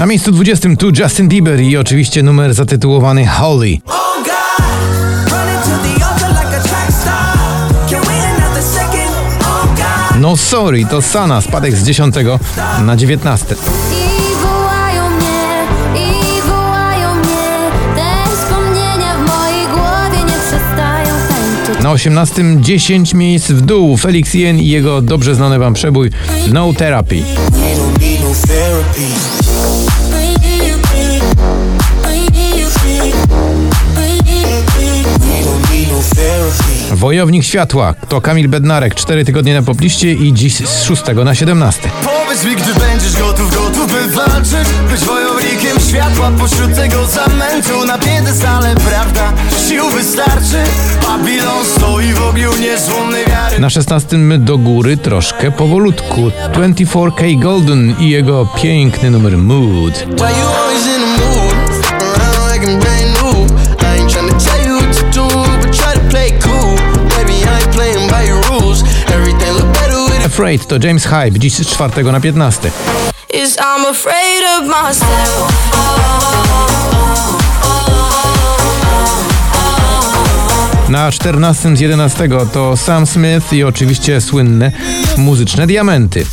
Na miejscu 20 tu Justin Bieber i oczywiście numer zatytułowany Holy. Oh. Oh. No sorry, to Sana, spadek z 10 na 19. I wołają mnie, i wołają mnie Te wspomnienia w mojej głowie nie przestają tańczyć Na 18 10 miejsc w dół Felix Jen i jego dobrze znany wam przebój No Therapy. Wojownik Światła. To Kamil Bednarek, 4 tygodnie na popliście i dziś z 6 na 17. Powiedz mi, gdy będziesz gotów, gotów by walczyć Być wojownikiem światła pośród tego zamętu. Na piedestale, prawda, sił wystarczy. Babilon stoi w ogniu niezłomnej wiary. Na 16 do góry troszkę powolutku. 24K Golden i jego piękny numer Mood. Afraid to James Hype, dziś z 4 na 15. Is I'm afraid of myself. Na 14 z 11 to Sam Smith i oczywiście słynne muzyczne diamenty.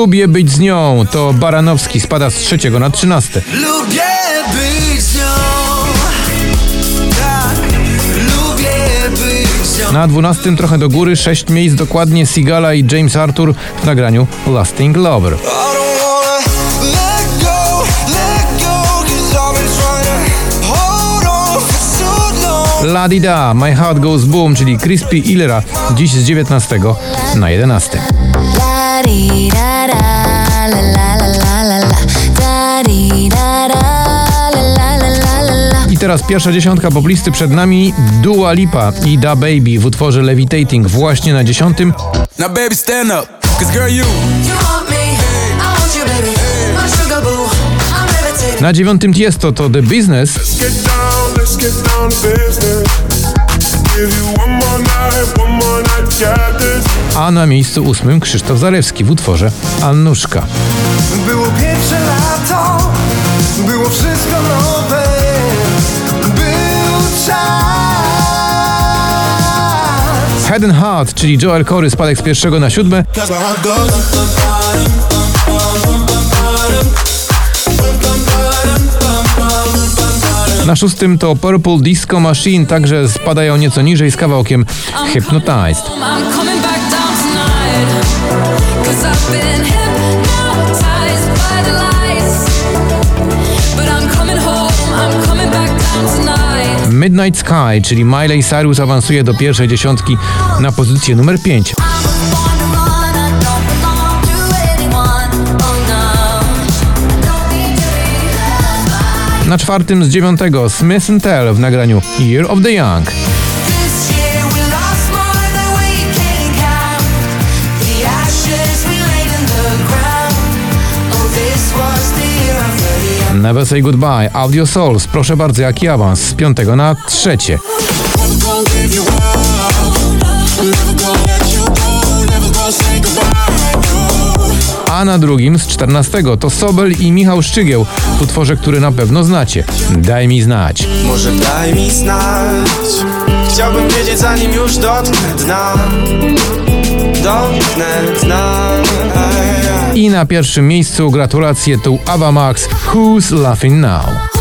Lubię być z nią, to Baranowski spada z 3 na 13. Lubię być z nią Tak, lubię być z nią Na 12 trochę do góry, 6 miejsc dokładnie Sigala i James Arthur w nagraniu Lasting Lover. I don't wanna let go, let go, cause I've been trying to hold on for so long. La di da, My Heart Goes Boom, czyli Crispy Illera, dziś z 19 na 11. teraz pierwsza dziesiątka poplisty przed nami Dua Lipa i Da Baby w utworze Levitating właśnie na dziesiątym. Now, baby, stand up. Cause, girl, you. You want me, I want you, baby. My sugar boo, I'm levitating. Na dziewiątym Tiesto to The Business, Let's get down, let's get down to business. A na miejscu ósmym Krzysztof Zalewski w utworze Annuszka. Było pierwsze lato, było wszystko nowe, był czas. Head and Heart, czyli Joel Corey spadek z pierwszego na siódme, na szóstym to Purple Disco Machine, także spadają nieco niżej z kawałkiem Hypnotized. Midnight Sky, czyli Miley Cyrus awansuje do pierwszej dziesiątki na pozycję numer 5. Na czwartym z dziewiątego Smith Tell w nagraniu Year of the Young. Oh, year of the young. Never Say Goodbye, Audio Souls, proszę bardzo, jaki awans z piątego na trzecie. A na drugim z czternastego to Sobel i Michał Szczygieł w utworze, który na pewno znacie. Daj mi znać. Może daj mi znać Chciałbym wiedzieć zanim już dotknę dna Dotknę dna I na pierwszym miejscu gratulacje tu Ava Max, Who's Laughing Now.